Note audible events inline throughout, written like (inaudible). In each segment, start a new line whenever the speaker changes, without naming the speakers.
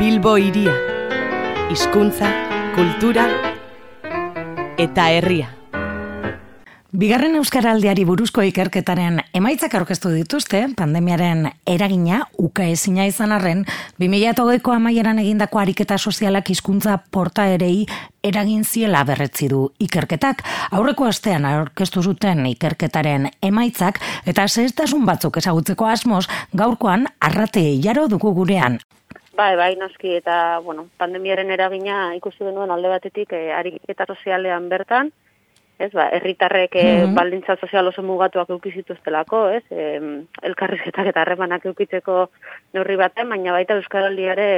Bilbo iria. Hizkuntza, kultura eta herria.
Bigarren Euskaraldiari buruzko ikerketaren emaitzak aurkeztu dituzte, pandemiaren eragina uka ezina izan arren, 2008ko amaieran egindako ariketa sozialak hizkuntza porta erei eragin ziela berretzi du ikerketak. Aurreko astean aurkeztu zuten ikerketaren emaitzak eta zehestasun batzuk ezagutzeko asmoz, gaurkoan arrate jaro dugu gurean.
Bai, bai, noski, eta, bueno, pandemiaren eragina ikusi denuen alde batetik eh, ariketa sozialean bertan, ez, ba, erritarrek mm baldintza sozial oso mugatuak eukizituztelako, ez, e, elkarrizetak eta harremanak eukitzeko neurri baten, baina baita Euskaraldiare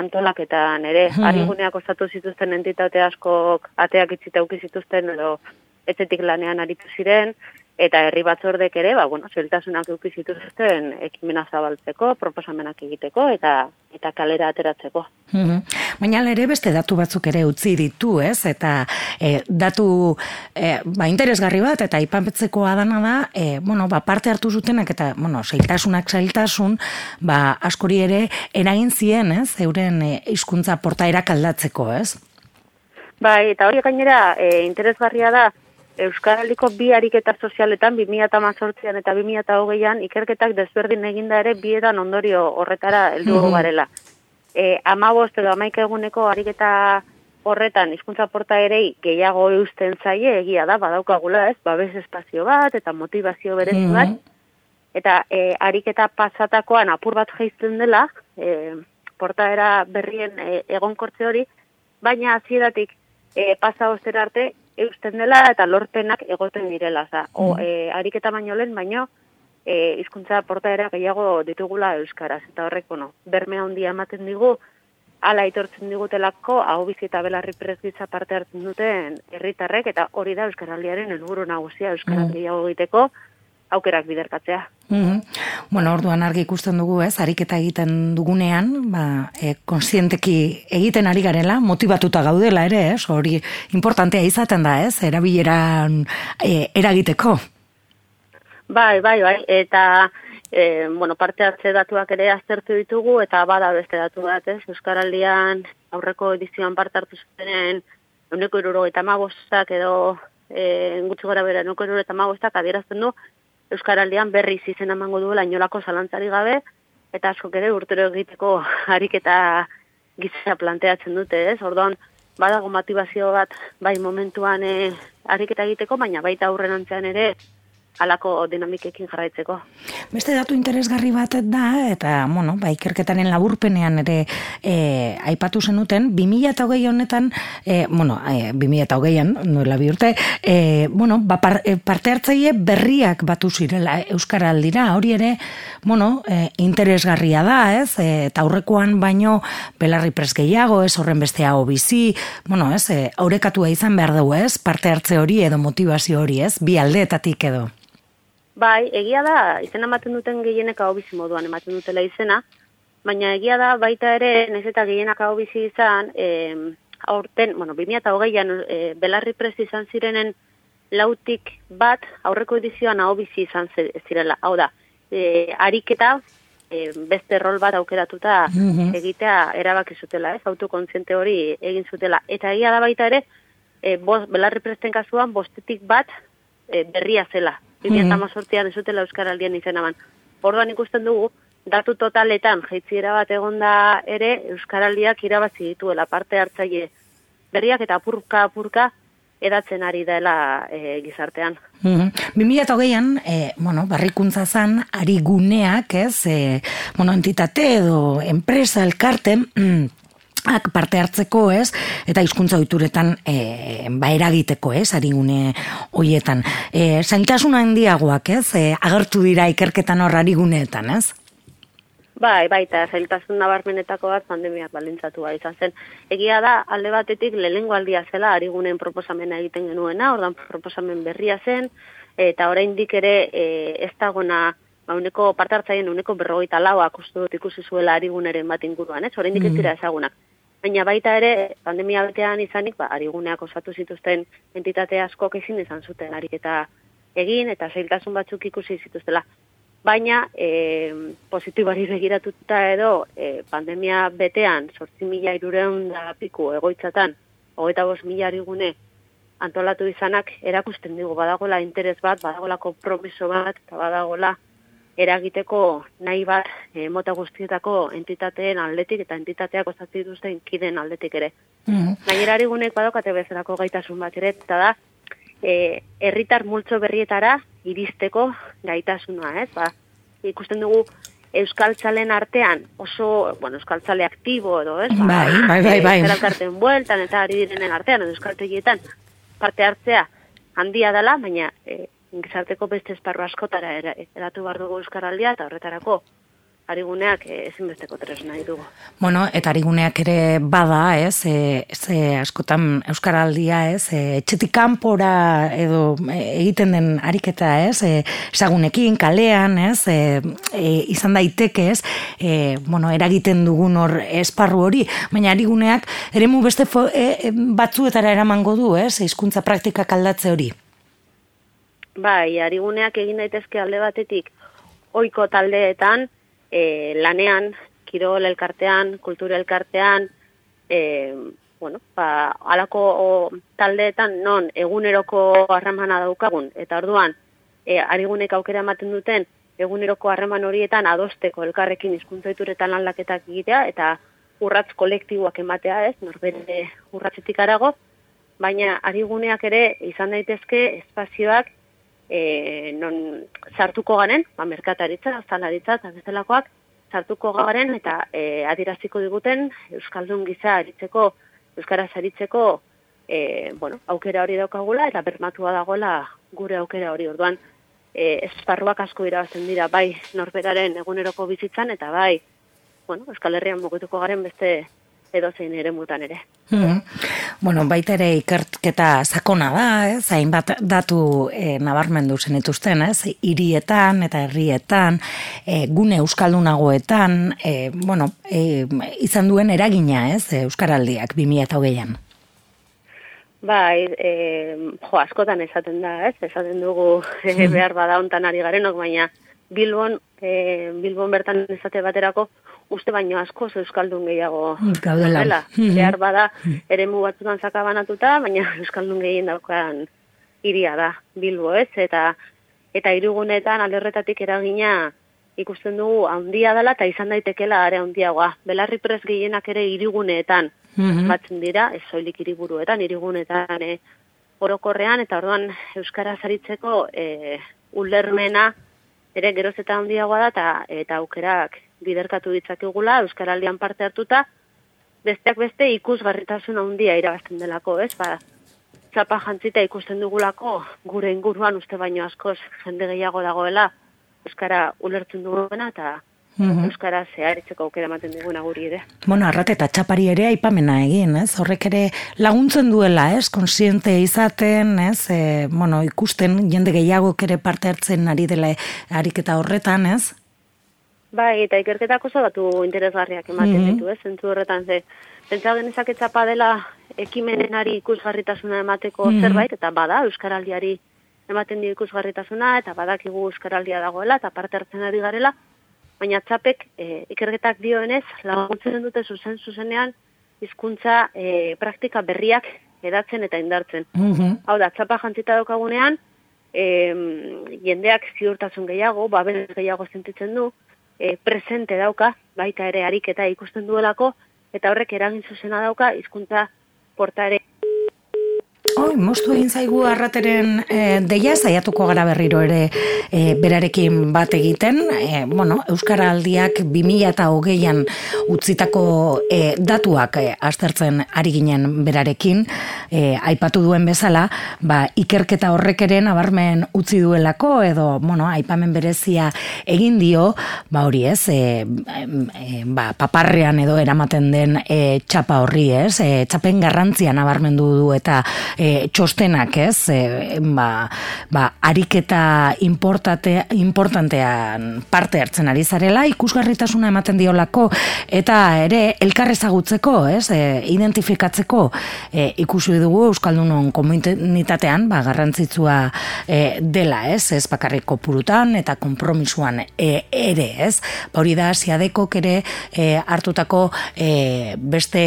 antolaketan ere, mm -hmm. ariguneak ostatu zituzten entitate askok ateak itzita eukizituzten edo etzetik lanean aritu ziren, eta herri batzordek ere, ba, bueno, zeltasunak euki zituzten ekimena zabaltzeko, proposamenak egiteko eta eta kalera ateratzeko.
Mm Baina ere beste datu batzuk ere utzi ditu, ez? Eta e, datu e, ba, interesgarri bat eta ipanpetzeko adana da, e, bueno, ba, parte hartu zutenak eta, bueno, zailtasunak zailtasun, ba, askori ere eragin zien, ez? Euren e, hizkuntza portaerak aldatzeko, ez?
Bai, eta hori gainera e, interesgarria da, Euskaraldiko bi ariketa sozialetan 2018an eta 2020an ikerketak desberdin eginda ere bietan ondorio horretara heldu mm garela. Eh 15 edo 11 eguneko ariketa horretan hizkuntza porta erei gehiago eusten zaie egia da badaukagula, ez? Babes espazio bat eta motivazio berezi bat. Eta e, ariketa pasatakoan apur bat jaizten dela, e, portaera berrien e, egonkortze hori, baina hasieratik e, pasa ostera arte eusten dela eta lorpenak egoten direla. Za. O, e, ariketa baino lehen, baino, e, izkuntza portaera gehiago ditugula euskaraz. Eta horrek, bueno, berme handia ematen digu, ala itortzen digutelako, hau bizi eta belarri prezgitza parte hartzen duten herritarrek eta hori da euskaraldiaren helburu nagusia euskaraz mm. gehiago egiteko, aukerak biderkatzea.
Mm Bueno, orduan argi ikusten dugu, ez, ariketa egiten dugunean, ba, e, konsienteki egiten ari garela, motivatuta gaudela ere, ez, hori importantea izaten da, ez, erabileran e, eragiteko.
Bai, bai, bai, eta, e, bueno, parte hartze datuak ere aztertu ditugu, eta bada beste datu bat, ez, Euskaraldian aurreko edizioan parte hartu zutenen, euneko iruro eta magostak edo, e, gutxi gara bera, euneko iruro eta magostak adierazten du, Euskaraldian berri izen emango duela inolako zalantzari gabe, eta asko ere urtero egiteko (laughs) harik eta gizea planteatzen dute, ez? Orduan, badago motivazio bat, bai momentuan e, harik egiteko, baina baita aurren antzean ere, alako dinamikekin jarraitzeko.
Beste datu interesgarri bat da, eta, bueno, ba, ikerketaren laburpenean ere e, aipatu zenuten, 2008 honetan, e, bueno, e, 2008an, nuela bi urte, e, bueno, ba, par, e, parte hartzaile berriak batu zirela Euskara aldira, hori ere, bueno, e, interesgarria da, ez, e, eta aurrekoan baino, belarri presgeiago, ez, horren beste hau bizi, bueno, ez, e, aurekatua izan behar dugu, ez, parte hartze hori edo motivazio hori, ez, bi aldeetatik edo.
Bai, egia da, izena ematen duten gehienek hau bizi moduan ematen dutela izena, baina egia da baita ere, nez eta gehienak hau bizi izan, e, aurten, bueno, 2008an e, belarri prezi izan zirenen lautik bat, aurreko edizioan hau bizi izan zirela. Hau da, e, ariketa, e, beste rol bat aukeratuta mhm. egitea erabaki zutela, ez, autokontziente hori egin zutela. Eta egia da baita ere, e, bost, belarri presten kasuan, bostetik bat e, berria zela, 2018an ez zutela Euskaraldian izan aban. Orduan ikusten dugu, datu totaletan jaitziera bat egonda ere Euskaraldiak irabazi dituela parte hartzaile berriak eta apurka apurka edatzen ari dela e, gizartean.
Mm -hmm. 2008an, e, bueno, barrikuntza zan, ari guneak, ez, e, bueno, entitate edo enpresa, elkarte, ak (clears throat) parte hartzeko, ez? Eta hizkuntza ohituretan eh ba eragiteko, ez? Arigune hoietan. Eh zaintasuna handiagoak, ez? E, agertu dira ikerketan hor ariguneetan, ez?
Bai, bai, eta zailtasun nabarmenetako bat pandemiak balintzatu izan zen. Egia da, alde batetik lehengo aldia zela arigunen proposamena egiten genuena, ordan proposamen berria zen, eta oraindik ere e, ez dagona ba, uneko partartzaien uneko berrogeita lauak uste dut ikusi zuela ariguneren bat inguruan, ez? Oraindik ez mm. dira ezagunak. Baina baita ere, pandemia betean izanik, ba, ariguneak osatu zituzten entitate askok ezin izan zuten ariketa egin, eta zailtasun batzuk ikusi zituztela. baina e, positibari begiratuta edo e, pandemia betean sortzi mila irureun da piku egoitzatan, hogeita bost mila gune antolatu izanak erakusten digu badagola interes bat, badagola kompromiso bat, eta badagola eragiteko nahi bat e, mota guztietako entitateen aldetik eta entitateak osatzen dituzten kiden aldetik ere. Mm -hmm. Gainera badokate bezalako gaitasun bat ere, eta da, e, herritar multzo berrietara iristeko gaitasuna, ez? Ba, ikusten dugu euskaltzalen artean oso, bueno, euskaltzale aktibo edo, ez?
Ba, bai, bai, bai, bai.
E, bueltan eta ari direnen artean, edo euskaltegietan parte hartzea handia dela, baina e, gizarteko beste esparru askotara eratu behar dugu euskaraldia eta horretarako ariguneak eh, ezinbesteko tresna ditugu.
Bueno, eta ariguneak ere bada, ez, e, ze askotan euskaraldia, ez, e, etxetik kanpora edo egiten den ariketa, ez, e, esagunekin, kalean, ez, e, e, izan daiteke, ez, e, bueno, eragiten dugun hor esparru hori, baina ariguneak ere mu beste fo, e, batzuetara eramango du, ez, hizkuntza praktikak aldatze hori.
Bai, ariguneak egin daitezke alde batetik oiko taldeetan, e, lanean, kirol elkartean, kultura elkartean, e, bueno, ba, alako o, taldeetan non eguneroko harremana daukagun, eta orduan, e, arigunek aukera ematen duten, eguneroko harreman horietan adosteko elkarrekin hizkuntzaturetan aldaketak egitea, eta urratz kolektiboak ematea ez, norbere urratzetik arago, baina ariguneak ere izan daitezke espazioak e, non sartuko garen, ba, merkataritza, zalaritza, eta bezalakoak, sartuko garen, eta e, adiraziko diguten, Euskaldun giza aritzeko, Euskara aritzeko, e, bueno, aukera hori daukagula, eta bermatua dagoela gure aukera hori. Orduan, e, esparruak asko irabazten dira, bai norberaren eguneroko bizitzan, eta bai, bueno, Euskal Herrian mugituko garen beste edo zein ere mutan ere.
Hmm. Bueno, baita ere ikertketa sakona da, ez? Hainbat datu e, nabarmendu zenituzten, ez? Hirietan eta herrietan, e, gune euskaldunagoetan, e, bueno, e, izan duen eragina, ez? Euskaraldiak 2020an.
Bai, e, jo, askotan esaten da, ez? Esaten dugu hmm. behar bada hontan ari garenok, baina Bilbon, e, Bilbon bertan esate baterako, uste baino asko euskaldun gehiago
gaudela.
Dela. Mhm. Behar bada eremu batzutan zakabanatuta, baina (laughs) euskaldun gehien daukan iria da Bilbo, ez? Eta eta hirugunetan alderretatik eragina ikusten dugu handia dela eta izan daitekela are handiagoa. Belarri pres gehienak ere hiriguneetan mm batzen dira, ez soilik hiriburuetan, hirigunetan e, orokorrean eta orduan euskara zaritzeko e, ulermena ere geroz eta handiagoa da eta, eta aukerak biderkatu ditzakegula euskaraldian parte hartuta besteak beste ikusgarritasun handia irabazten delako, ez? Ba, txapa jantzita ikusten dugulako gure inguruan uste baino askoz jende gehiago dagoela euskara ulertzen duguena eta Mm Euskara zeharitzeko aukera ematen diguna guri ere.
Bueno, arrat eta txapari ere aipamena egin, ez? Horrek ere laguntzen duela, ez? Konsiente izaten, ez? E, bueno, ikusten jende gehiago ere parte hartzen ari dela ariketa horretan, ez?
Bai, eta ikerketak oso batu interesgarriak ematen mm ditu, ez? Zentzu horretan, ze, pentsa genezak etxapa dela ekimenenari ikusgarritasuna emateko mm zerbait, eta bada, Euskaraldiari ematen dio ikusgarritasuna, eta badakigu Euskaraldia dagoela, eta parte hartzen ari garela, baina txapek e, ikerketak dioenez, laguntzen dute zuzen zuzenean, hizkuntza e, praktika berriak edatzen eta indartzen. Mm Hau da, txapa jantzita daukagunean, e, jendeak ziurtasun gehiago, babel gehiago sentitzen du, e, presente dauka, baita ere ariketa ikusten duelako, eta horrek eragin zuzena dauka, hizkuntza portare
Oi, mostu egin zaigu arrateren e, deia, zaiatuko gara berriro ere e, berarekin bat egiten. E, bueno, Euskara aldiak 2000 eta hogeian utzitako e, datuak e, aztertzen ari ginen berarekin, e, aipatu duen bezala, ba, ikerketa horrek ere nabarmen utzi duelako, edo, bueno, aipamen berezia egin dio, ba hori ez, e, e, ba, paparrean edo eramaten den e, txapa horri ez, e, txapen garrantzia nabarmendu du eta e, txostenak, ez? E, ba, ba, ariketa importate, importantean parte hartzen ari zarela, ikusgarritasuna ematen diolako, eta ere elkarrezagutzeko, ez? E, identifikatzeko e, ikusi dugu Euskaldunon komunitatean, ba, garrantzitsua e, dela, ez? Ez bakarriko purutan eta kompromisuan e, ere, ez? Ba, hori da, ziadekok ere e, hartutako e, beste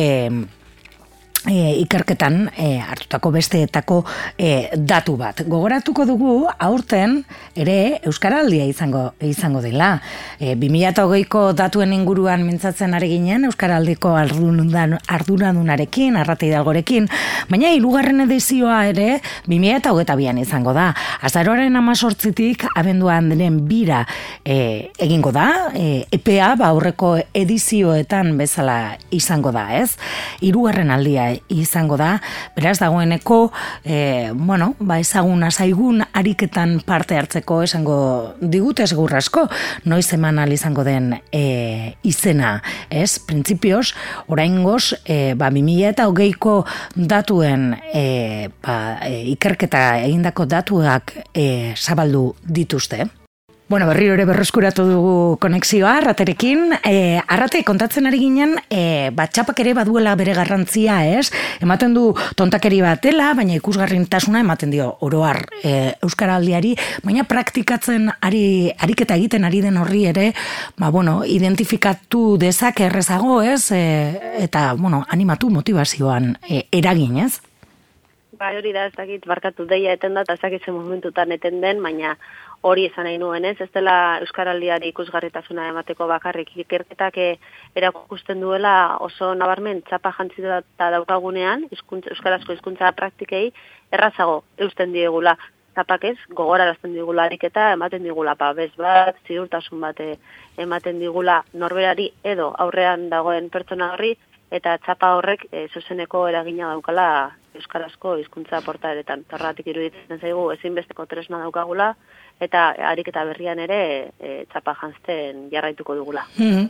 e, ikerketan e, hartutako besteetako e, datu bat. Gogoratuko dugu aurten ere Euskaraldia izango izango dela. E, 2008ko datuen inguruan mintzatzen ari ginen Euskaraldiko arduradunarekin, arrate hidalgorekin, baina hirugarren edizioa ere 2008an izango da. Azaroaren amazortzitik abenduan denen bira e, egingo da, e, EPA ba, aurreko edizioetan bezala izango da, ez? Hirugarren aldia izango da, beraz dagoeneko, e, bueno, ba ezagun azaigun ariketan parte hartzeko esango digute esgurrasko, noiz eman izango den e, izena, ez? Printzipioz, orain goz, e, ba, 2000 eta hogeiko datuen e, ba, e, ikerketa egindako datuak e, zabaldu dituzte. Bueno, berriro ere berreskuratu dugu konexioa, arraterekin. E, arrate, kontatzen ari ginen, e, batxapak ere baduela bere garrantzia, ez? Ematen du tontakeri batela, baina ikusgarrintasuna ematen dio oroar e, Euskaraldiari, baina praktikatzen ari, ariketa egiten ari den horri ere, ba, bueno, identifikatu dezak errezago, ez? E, eta, bueno, animatu motivazioan e, eragin, ez?
Ba, hori da, ez dakit, barkatu deia eten da, ez momentutan eten den, baina hori izan nahi nuen, ez? Ez dela Euskaraldiari ikusgarritasuna emateko bakarrik ikerketak eh, erakusten duela oso nabarmen txapa jantzi da daukagunean, izkuntza, Euskarazko hizkuntza praktikei, errazago eusten diegula zapak ez, gogorarazten digula ariketa, ematen digula babes bat, ziurtasun bate ematen digula norberari edo aurrean dagoen pertsona horri, eta txapa horrek e, zuzeneko eragina daukala Euskarazko hizkuntza portaeretan. Tarratik iruditzen zaigu ezinbesteko tresna daukagula, eta ariketa berrian ere e, txapa jantzten jarraituko dugula.
Hmm.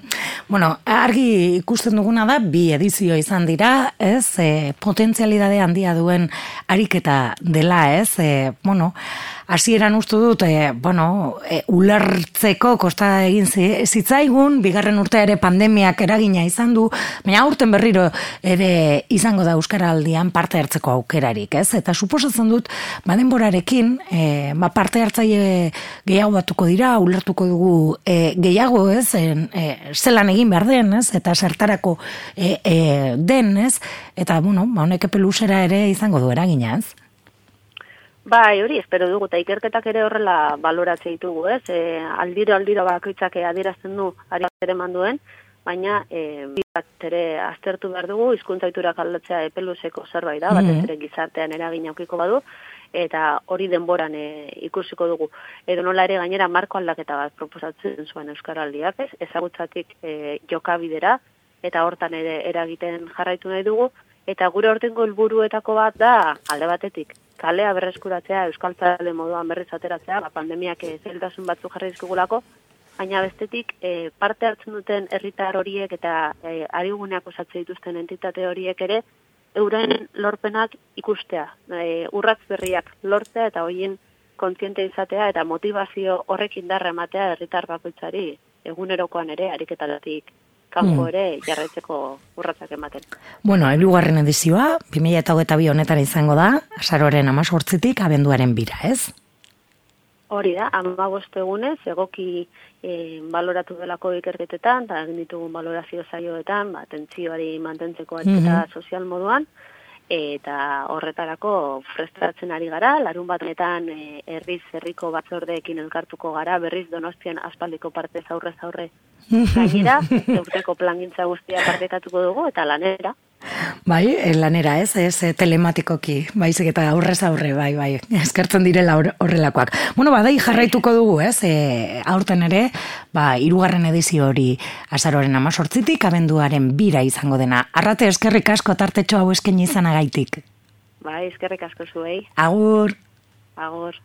Bueno, argi ikusten duguna da, bi edizio izan dira, ez, e, potentzialidade handia duen ariketa dela, ez, e, bueno, hasieran ustu dut, e, bueno, e, ulertzeko kosta egin zitzaigun, bigarren urte ere pandemiak eragina izan du, baina aurten berriro ere izango da Euskaraldian parte hartzeko aukerarik, ez? Eta suposatzen dut, badenborarekin, e, ba parte hartzaile gehiago batuko dira, ulertuko dugu e, gehiago, ez? En, e, zelan egin behar den, ez? Eta zertarako e, e, den, ez? Eta, bueno, ba, honek epeluzera ere izango du eragina, ez?
Bai, hori, espero dugu, eta ikerketak ere horrela baloratzea ditugu, ez? E, aldiro, aldiro bakoitzak adierazten du, ari ere manduen, baina e, bat ere aztertu behar dugu, izkuntzaitura aldatzea epeluzeko zerbait da, bat mm ere gizartean eragin aukiko badu, eta hori denboran e, ikusiko dugu. Edo nola ere gainera marko aldaketa bat proposatzen zuen Euskaraldiak, ez? Ezagutzatik e, jokabidera, eta hortan ere eragiten jarraitu nahi dugu, eta gure hortengo helburuetako bat da alde batetik kalea berreskuratzea, euskal zale moduan berriz ateratzea, ba, pandemiak zeltasun batzu jarri dizkigulako, baina bestetik e, parte hartzen duten herritar horiek eta e, ariguneak osatze dituzten entitate horiek ere, euren lorpenak ikustea, e, urratz berriak lortzea eta hoien kontziente izatea eta motivazio horrekin darra ematea herritar bakoitzari egunerokoan ere ariketadatik kanpo ere jarraitzeko urratzak ematen.
Bueno, elugarren edizioa, 2008 honetan izango da, asaroren amazortzitik abenduaren bira, ez?
Hori da, ama egunez, egoki e, baloratu delako ikerketetan, eta egin ditugun balorazio zaioetan, ba, tentzioari mantentzeko mm sozial moduan, eta horretarako prestatzen ari gara, larun batetan e, herriz herriko batzordeekin elkartuko gara, berriz donostian aspaldiko parte zaurre zaurre (laughs) gainera, urteko plangintza guztia partekatuko dugu, eta lanera.
Bai, eh, lanera ez, ez eh, telematikoki, baizik eta aurrez aurre, bai, bai, eskertzen direla horrelakoak. Bueno, badai jarraituko dugu, ez, e, aurten ere, ba, irugarren edizio hori azaroren amazortzitik, abenduaren bira izango dena. Arrate eskerrik asko tartetxo hau esken izan agaitik.
Bai, eskerrik asko zuei.
Agur.
Agur.